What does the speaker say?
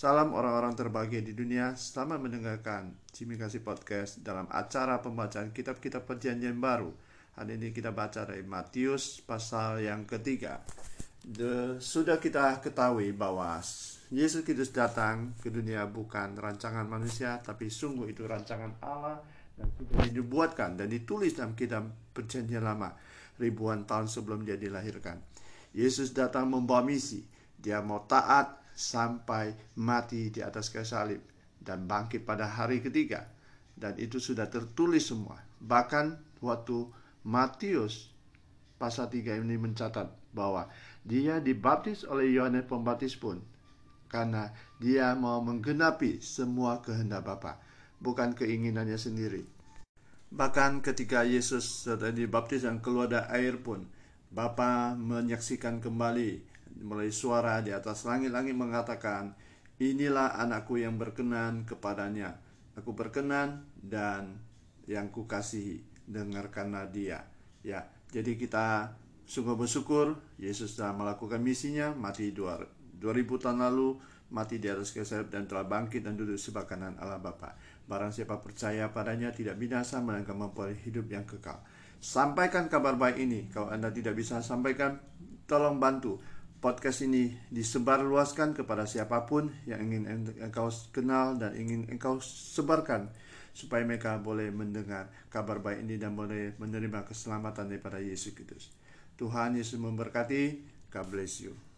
Salam orang-orang terbahagia di dunia, selamat mendengarkan Jimmy Kasih Podcast dalam acara pembacaan kitab-kitab perjanjian baru. Hari ini kita baca dari Matius pasal yang ketiga. The, sudah kita ketahui bahwa Yesus Kristus datang ke dunia bukan rancangan manusia, tapi sungguh itu rancangan Allah dan sudah dibuatkan dan ditulis dalam kitab perjanjian lama ribuan tahun sebelum dia dilahirkan. Yesus datang membawa misi. Dia mau taat sampai mati di atas kayu salib dan bangkit pada hari ketiga. Dan itu sudah tertulis semua. Bahkan waktu Matius pasal 3 ini mencatat bahwa dia dibaptis oleh Yohanes Pembaptis pun karena dia mau menggenapi semua kehendak Bapa, bukan keinginannya sendiri. Bahkan ketika Yesus sudah dibaptis dan keluar dari air pun, Bapa menyaksikan kembali melalui suara di atas langit-langit mengatakan, Inilah anakku yang berkenan kepadanya. Aku berkenan dan yang kukasihi, dengarkanlah dia. Ya, jadi kita sungguh bersyukur Yesus telah melakukan misinya, mati 2000 tahun lalu, mati di atas kayu dan telah bangkit dan duduk sebelah kanan Allah Bapa. Barang siapa percaya padanya tidak binasa melainkan memperoleh hidup yang kekal. Sampaikan kabar baik ini. Kalau Anda tidak bisa sampaikan, tolong bantu podcast ini disebarluaskan kepada siapa pun yang ingin engkau kenal dan ingin engkau sebarkan supaya mereka boleh mendengar kabar baik ini dan boleh menerima keselamatan daripada Yesus Kristus. Tuhan Yesus memberkati. God bless you.